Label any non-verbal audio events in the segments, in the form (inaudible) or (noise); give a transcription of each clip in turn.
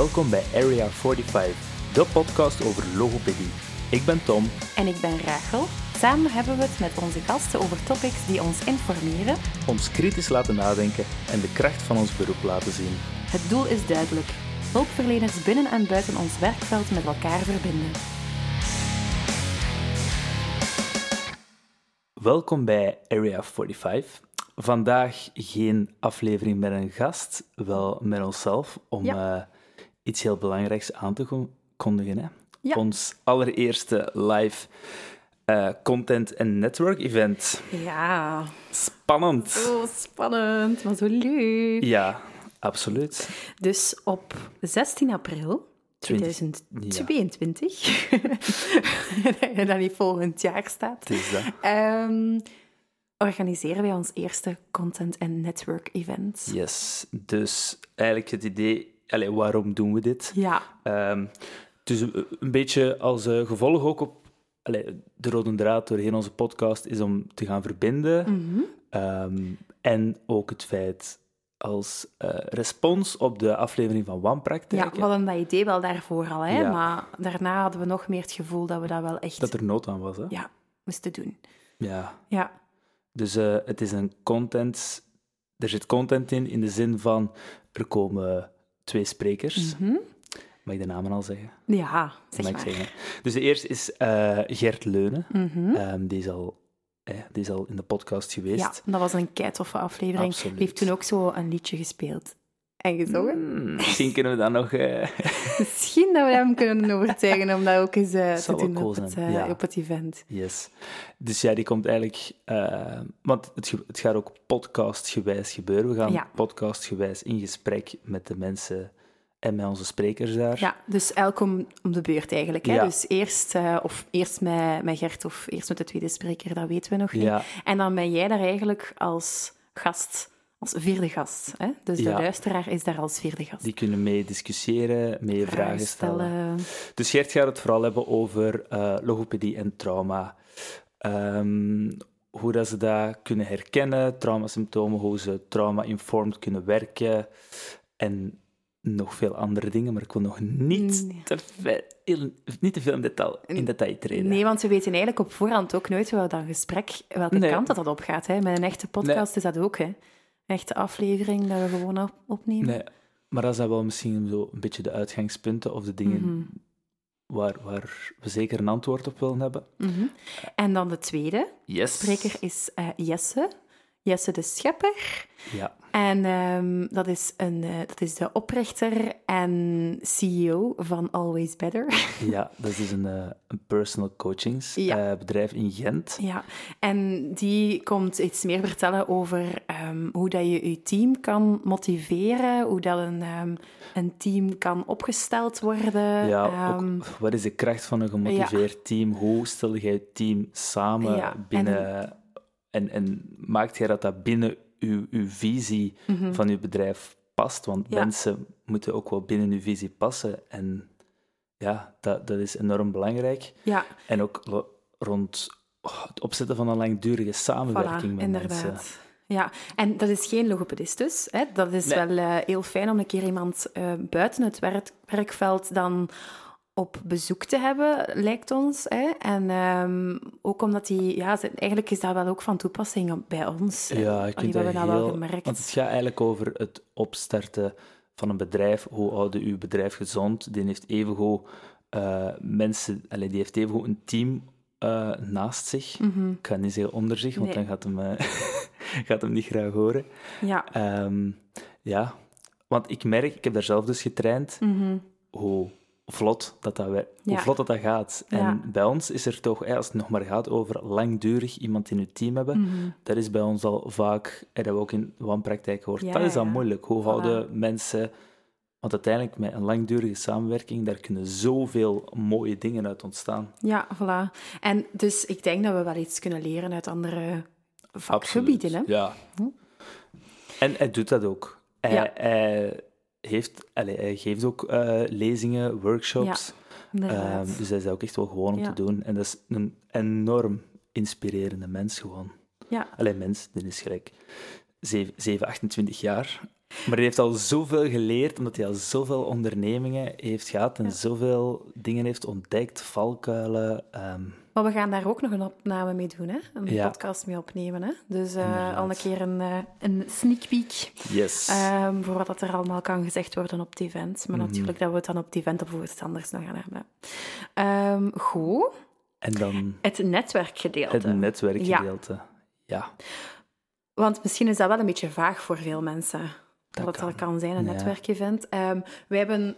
Welkom bij Area 45, de podcast over logopedie. Ik ben Tom. En ik ben Rachel. Samen hebben we het met onze gasten over topics die ons informeren, ons kritisch laten nadenken en de kracht van ons beroep laten zien. Het doel is duidelijk: hulpverleners binnen en buiten ons werkveld met elkaar verbinden. Welkom bij Area 45. Vandaag geen aflevering met een gast, wel met onszelf, om Ja. eh, iets heel belangrijks aan te kondigen. Hè? Ja. Ons allereerste live eh, content en network event. Ja, Spannend! zo spannend, maar zo leuk. Ja, absoluut. Dus op 16 april 2022, (laughs) en dat niet volgend jaar staat, Het is dat. ehm, organiseren wij ons eerste content- en network-event. Yes. Dus eigenlijk het idee, allee, waarom doen we dit? Ja, Ehm, het is een, een beetje als eh, gevolg ook op allee, de rode draad doorheen onze podcast is om te gaan verbinden. Mhm. Ehm, en ook het feit als eh, respons op de aflevering van ja Wanpraktijk. we hadden dat idee wel daarvoor al, hè? Ja. maar daarna hadden we nog meer het gevoel dat we dat wel echt Dat er nood aan was. Hè? ja, moesten doen. Ja. Ja, Dus eh, het is een content... Er zit content in, in de zin van... Er komen twee sprekers. Mhm. Mag ik de namen al zeggen? ja zeg Mag maar. ik zeggen. Dus de eerste is eh, Gert Leunen. Mhm. Ehm, die, is al, eh, die is al in de podcast geweest. Ja, dat was een keitoffe aflevering. Absoluut. Die heeft toen ook zo een liedje gespeeld. En gezongen. Hmm, misschien kunnen we dan nog... eh, (laughs) Misschien dat we hem kunnen overtuigen om dat ook eens eh, (laughs) te doen cool op het, eh, ja. op het event. yes. Dus ja, die komt eigenlijk... want het, het gaat ook podcastgewijs gebeuren. We gaan Ja. podcastgewijs in gesprek met de mensen en met onze sprekers daar. Ja, dus elk om, om de beurt eigenlijk. Hè? Ja. Dus eerst, of eerst met, met Gert of eerst met de tweede spreker, dat weten we nog niet. Ja. En dan ben jij daar eigenlijk als gast, als vierde gast. Hè? Dus de Ja. luisteraar is daar als vierde gast. Die kunnen mee discussiëren, mee vragen, stellen. stellen. Dus Gert gaat het vooral hebben over eh, logopedie en trauma. Ehm, hoe dat ze dat kunnen herkennen, traumasymptomen, hoe ze trauma-informed kunnen werken en nog veel andere dingen, maar ik wil nog niet, Nee. te, veel, niet te veel in detail, in detail treden. Nee, want we weten eigenlijk op voorhand ook nooit wel dat gesprek, welke Nee. kant dat, dat opgaat. Hè? Met een echte podcast is dat ook. Hè? Echte aflevering dat we gewoon op- opnemen. Nee, maar dat zijn wel misschien zo een beetje de uitgangspunten of de dingen Mhm. waar, waar we zeker een antwoord op willen hebben. Mhm. En dan de tweede Yes. spreker is eh, Jesse. Jesse de Schepper. Ja, En ehm, dat, is een, eh, dat is de oprichter en CEO van Always Better. (laughs) ja, dat is een, eh, een personal Ja. coachingsbedrijf in Gent. ja, en die komt iets meer vertellen over ehm, hoe dat je je team kan motiveren, hoe dat een, ehm, een team kan opgesteld worden. Ja, ook, wat is de kracht van een gemotiveerd team? Hoe stel jij het team samen Ja, binnen... En, en, maakt jij dat dat binnen uw, uw visie van uw bedrijf past? Want Mhm. Ja. mensen moeten ook wel binnen uw visie passen. En ja, dat, dat is enorm belangrijk. ja, En ook rond oh, het opzetten van een langdurige samenwerking Voilà, met inderdaad. mensen. Ja, en dat is geen logopedist dus. Hè. Dat is Nee. wel eh, heel fijn om een keer iemand eh, buiten het werk- werkveld dan op bezoek te hebben, lijkt ons. Hè. En ehm, ook omdat die... Ja, eigenlijk is dat wel ook van toepassing bij ons. Ja, ik vind we hebben dat dat wel heel... gemerkt. Want het gaat eigenlijk over het opstarten van een bedrijf. Hoe houden uw bedrijf gezond? Die heeft evengoed eh mensen... Allee, die heeft evengoed een team eh, naast zich. Mhm. Ik ga niet zeggen onder zich, want Nee. dan gaat hem, eh, (laughs) gaat hem niet graag horen. Ja. Ehm, ja, want ik merk, ik heb daar zelf dus getraind, Mhm. hoe vlot dat, dat, wij, hoe vlot dat, dat gaat. En bij ons is er toch, als het nog maar gaat over langdurig iemand in je team hebben, Mhm. dat is bij ons al vaak, en dat we ook in wanpraktijk gehoord, Ja, dat is al ja. moeilijk. Hoe houden mensen... Want uiteindelijk, met een langdurige samenwerking, daar kunnen zoveel mooie dingen uit ontstaan. Ja, voilà. En dus ik denk dat we wel iets kunnen leren uit andere vakgebieden. Hè? Ja. Hm. En hij doet dat ook. Hij heeft, allee, hij geeft ook eh, lezingen, workshops. Ehm, dus hij is ook echt wel gewoon om Ja. te doen. En dat is een enorm inspirerende mens gewoon. ja. Alleen mens, dit is gelijk 7, 7 28 jaar. Maar hij heeft al zoveel geleerd, omdat hij al zoveel ondernemingen heeft gehad en zoveel dingen heeft ontdekt, valkuilen. ehm, Maar we gaan daar ook nog een opname mee doen, hè? Een Ja. podcast mee opnemen, hè? Dus eh, al een keer een, eh, een sneak peek yes. ehm, voor wat dat er allemaal kan gezegd worden op het event. Maar Mhm. natuurlijk dat we het dan op het event of iets anders nog gaan hebben. Ehm, goed. en dan Het netwerkgedeelte. het netwerkgedeelte. Ja. Want misschien is dat wel een beetje vaag voor veel mensen. Dat, het al kan zijn, een Ja. netwerkevent. Ehm wij hebben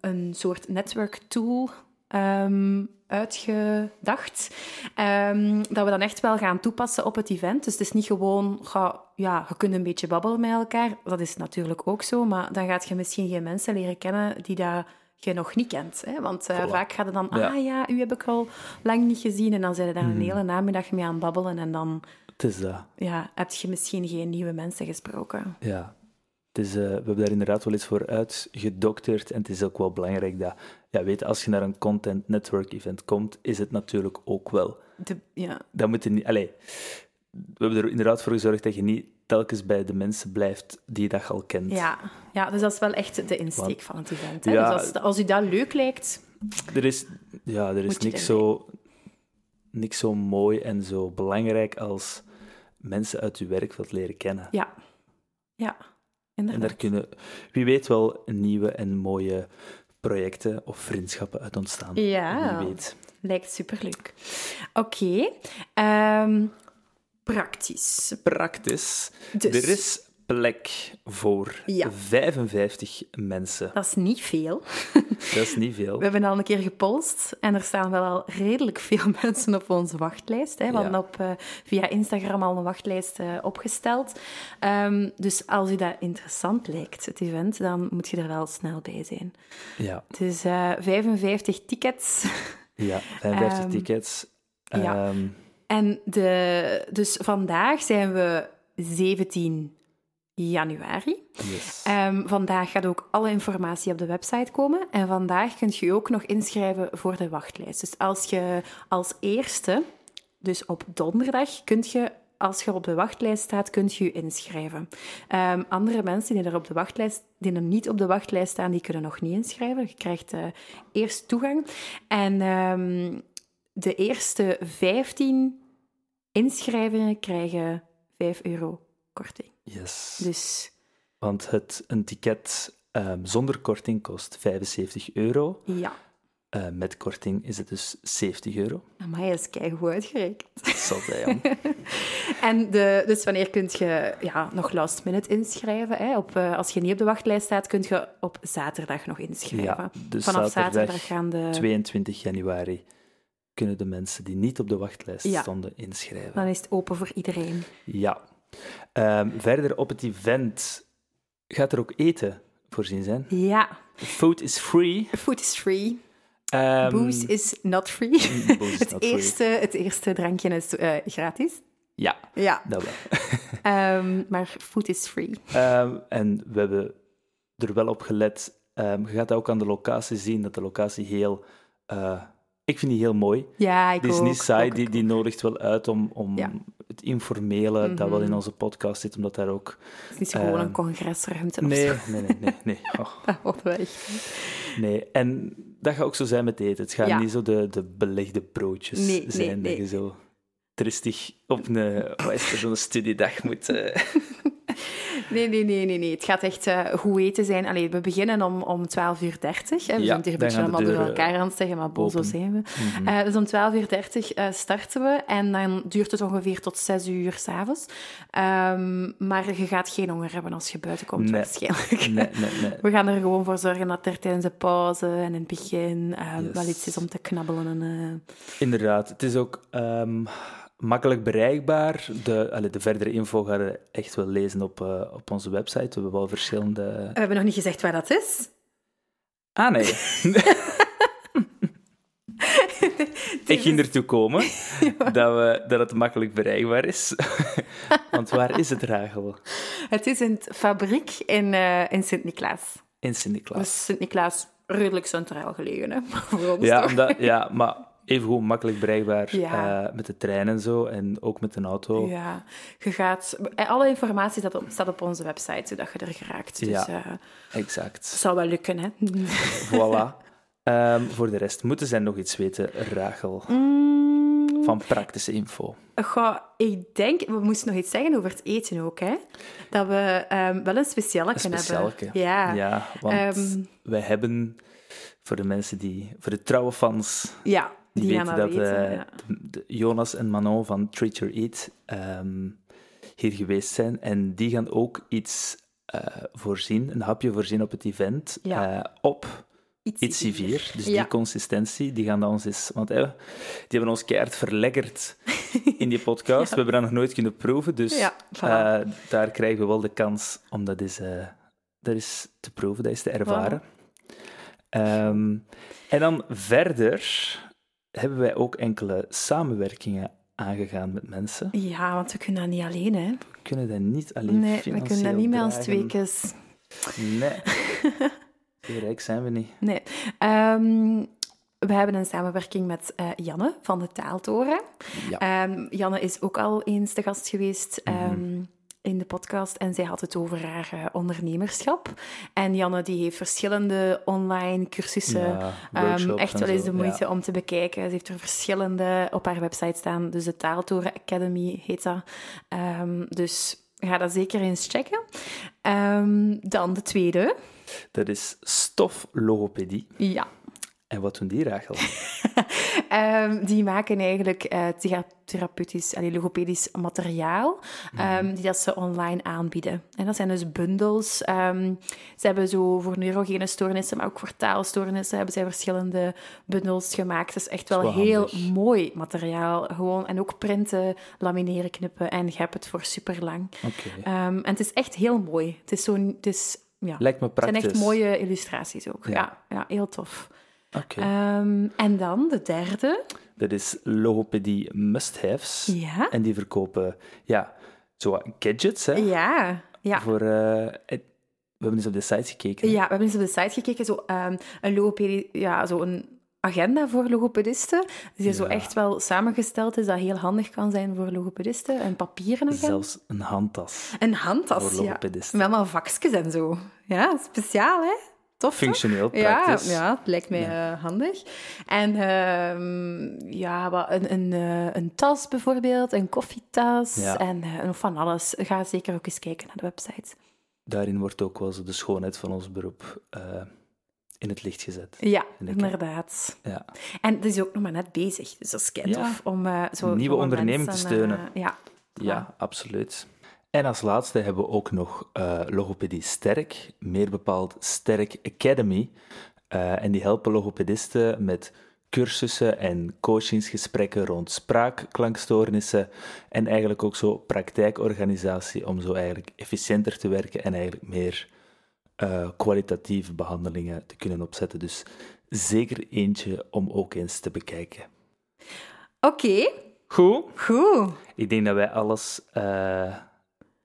een soort netwerktool ehm uitgedacht. ehm, dat we dan echt wel gaan toepassen op het event. Dus het is niet gewoon, ga, ja, je kunt een beetje babbelen met elkaar. Dat is natuurlijk ook zo. Maar dan gaat je misschien geen mensen leren kennen die dat je nog niet kent. Hè? Want eh, vaak gaat het dan, Ja. ah ja, u heb ik al lang niet gezien. En dan zijn er daar een Mhm. hele namiddag mee aan het babbelen. En dan Het is dat. ja, heb je misschien geen nieuwe mensen gesproken. Ja. Het is, eh, we hebben daar inderdaad wel eens voor uitgedokterd. En het is ook wel belangrijk dat, ja, weet, als je naar een content network event komt, is het natuurlijk ook wel. De, ja, Dat moet je niet. Allee, we hebben er inderdaad voor gezorgd dat je niet telkens bij de mensen blijft die je dat al kent. ja. ja, dus dat is wel echt de insteek Want- van het event. Hè? Ja. Dus als, als u dat leuk lijkt, Er is, ja, er is niks zo, niks zo mooi en zo belangrijk als mensen uit je werkveld leren kennen. ja. Ja, En daar kunnen, wie weet, wel nieuwe en mooie projecten of vriendschappen uit ontstaan. Ja. Wie weet. Lijkt superleuk. Oké. ehm, praktisch. Praktisch. Dus, Er is plek voor Ja. 55 mensen. Dat is niet veel. (laughs) Dat is niet veel. We hebben al een keer gepolst en er staan wel al redelijk veel (laughs) mensen op onze wachtlijst. Hè. We hadden Ja. op, eh, via Instagram al een wachtlijst eh, opgesteld. Ehm, dus als u dat interessant lijkt, het event, dan moet je er wel snel bij zijn. Ja, is eh 55 tickets. (laughs) ja 55 Ehm, tickets. ja. En de, dus vandaag zijn we 17 januari. yes. Ehm, vandaag gaat ook alle informatie op de website komen. En vandaag kunt je je ook nog inschrijven voor de wachtlijst. Dus als je als eerste, dus op donderdag, kunt je, als je op de wachtlijst staat, kunt je je inschrijven. Ehm, andere mensen die er, op de wachtlijst, die er niet op de wachtlijst staan, die kunnen nog niet inschrijven. Je krijgt eh, eerst toegang. En ehm, de eerste 15 inschrijvingen krijgen 5 euro korting. yes. Dus Want het, een ticket ehm, zonder korting kost 75 euro. ja. Eh, met korting is het dus 70 euro. Amai, dat is keigoed uitgerekend. Dat zal zijn. (laughs) En de, dus wanneer kun je ja, nog last minute inschrijven? Hè? Op, eh, als je niet op de wachtlijst staat, kun je op zaterdag nog inschrijven. Ja, dus Vanaf zaterdag, zaterdag gaan de... 22 januari kunnen de mensen die niet op de wachtlijst Ja. stonden inschrijven. Dan is het open voor iedereen. Ja. Ehm, verder op het event gaat er ook eten voorzien zijn. Ja, Food is free. food is free. Ehm, Booze is not free. (laughs) booze is het, not free. eerste, het eerste drankje is eh, gratis. Ja, Ja, dat wel. (laughs) Ehm, maar food is free. En we hebben er wel op gelet. je gaat ook aan de locatie zien, dat de locatie heel... eh, ik vind die heel mooi. Ja, ik Die is ook. niet saai, ook, die, die nodigt wel uit om, om Ja. het informele, dat wel in Mhm. onze podcast zit, omdat daar ook... Het is niet gewoon een ehm, congresruimte of Nee, zo. nee, nee, nee. nee. (laughs) Oh, Dat horen we echt niet. nee. En dat gaat ook zo zijn met eten. Het gaan Ja. niet zo de, de belegde broodjes Nee, nee, zijn, dat je zo tristig op een, wat is er, zo'n studiedag moet... eh, (laughs) Nee, nee, nee, nee, nee. Het gaat echt eh, goed eten zijn. Allee, we beginnen om, om 12.30 uur. Hè. We Ja, zijn hier een beetje de allemaal door elkaar aan het zeggen, maar boos open. zijn we. mhm. Eh, dus om 12.30 uur eh, starten we en dan duurt het ongeveer tot 6 uur s'avonds. Um, maar je gaat geen honger hebben als je buiten komt, Nee. waarschijnlijk. Nee, nee, nee. (laughs) We gaan er gewoon voor zorgen dat er tijdens de pauze en in het begin Yes. wel iets is om te knabbelen. En, Inderdaad, het is ook ehm, makkelijk bereikbaar. De, de verdere info ga je echt wel lezen op, eh, op onze website. We hebben wel verschillende... We hebben nog niet gezegd waar dat is. Ah, nee. (laughs) Ik ging ertoe komen (laughs) dat, we, dat het makkelijk bereikbaar is. (laughs) Want waar is het, Rachel? Het is in het fabriek in, eh, in In Sint-Niklaas. Sint-Niklaas. Dus Sint-Niklaas redelijk centraal gelegen, hè? voor ons Ja, omdat, ja, maar even goed makkelijk bereikbaar Ja. eh, met de trein en zo. En ook met een auto. Ja, je gaat... Alle informatie staat op, staat op onze website, zodat je er geraakt. Dus Ja. eh, Exact. zou wel lukken, hè. (laughs) Voilà. Ehm, voor de rest, moeten zij nog iets weten, Rachel? Mm, Van praktische info. goh, ik denk... We moesten nog iets zeggen over het eten ook, hè. Dat we ehm, wel een specialeke. hebben. Ja. Ja, want Ehm. wij hebben, voor de mensen die, voor de trouwe fans, Ja, die, die, weten dat weten. eh, ja. de- de Jonas en Manon van Treat Your Eat ehm, hier geweest zijn. En die gaan ook iets eh, voorzien, een hapje voorzien op het event, Ja. eh, op Iets vier. Dus Ja. die consistentie, die gaan dat ons eens... Want die hebben ons keihard verlekkerd (laughs) in die podcast. We hebben dat nog nooit kunnen proeven, dus Ja, voilà. daar krijgen we wel de kans om dat eens, dat eens te proeven, dat eens te ervaren. Ehm, en dan verder hebben wij ook enkele samenwerkingen aangegaan met mensen. Ja, want we kunnen dat niet alleen, hè. We kunnen dat niet alleen Nee, we kunnen dat niet met ons dragen. tweekes. Nee. (laughs) Zo rijk zijn we niet. Nee. Ehm, we hebben een samenwerking met eh, Janne van de Taaltoren. Ja. Ehm, Janne is ook al eens te gast geweest ehm, in de podcast en zij had het over haar eh, ondernemerschap. En Janne die heeft verschillende online cursussen. Ja, Ehm, echt wel eens de moeite ja. om te bekijken. Ze heeft er verschillende op haar website staan. Dus de Taaltoren Academy heet dat. Ehm, dus ga dat zeker eens checken. Ehm, dan de tweede. Dat is stoflogopedie. Ja, En wat doen die, Rachel? (laughs) Ehm, die maken eigenlijk eh, thera- therapeutisch, allee, logopedisch materiaal, ehm, die dat ze online aanbieden. En dat zijn dus bundels. Ehm, ze hebben zo voor neurogene stoornissen, maar ook voor taalstoornissen, hebben zij verschillende bundels gemaakt. Het is echt wel, wel heel handig. mooi materiaal. Gewoon, en ook printen, lamineren, knippen en je hebt het voor super lang. Oké. en het is echt heel mooi. Het is zo'n... Het is, ja, Lijkt me het zijn praktisch. echt mooie illustraties ook. Ja. Ja, ja, heel tof. Oké. Ehm, en dan de derde. Dat is logopedie must-haves. Ja. En die verkopen, ja, zo gadgets, hè. Ja, ja. Voor, eh, het- we hebben eens op de site gekeken. Ja, we hebben eens op de site gekeken. Zo, ehm, een logopedie, ja, zo een agenda voor logopedisten. Die zo echt wel samengesteld is, dat heel handig kan zijn voor logopedisten. Een papieren agenda. Zelfs een handtas Een handtas, voor ja. logopedisten. Met allemaal vakjes en zo. Ja, speciaal, hè? Tof? Functioneel, praktisch. ja, het lijkt mij eh, handig. En ehm, ja, wat, een, een, eh, een tas bijvoorbeeld, een koffietas Ja. en eh, van alles. Ga zeker ook eens kijken naar de website. Daarin wordt ook wel de schoonheid van ons beroep in het licht gezet. Ja, inderdaad. Ja. En het is ook nog maar net bezig, dus dat is kei tof om Nieuwe onderneming te steunen. ja. Ja, absoluut. En als laatste hebben we ook nog eh, Logopedie Sterk, meer bepaald Sterk Academy. Eh, en die helpen logopedisten met cursussen en coachingsgesprekken rond spraakklankstoornissen en eigenlijk ook zo praktijkorganisatie om zo eigenlijk efficiënter te werken en eigenlijk meer eh, kwalitatieve behandelingen te kunnen opzetten. Dus zeker eentje om ook eens te bekijken. Oké, Goed. goed. Ik denk dat wij alles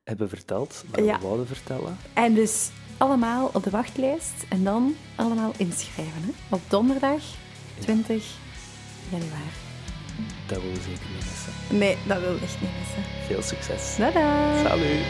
hebben verteld, wat Ja. we wouden vertellen. En dus allemaal op de wachtlijst en dan allemaal inschrijven. Hè? Op donderdag 20 januari. Dat willen we zeker niet missen. Nee, dat wil ik echt niet missen. Veel succes. Tada! Salut!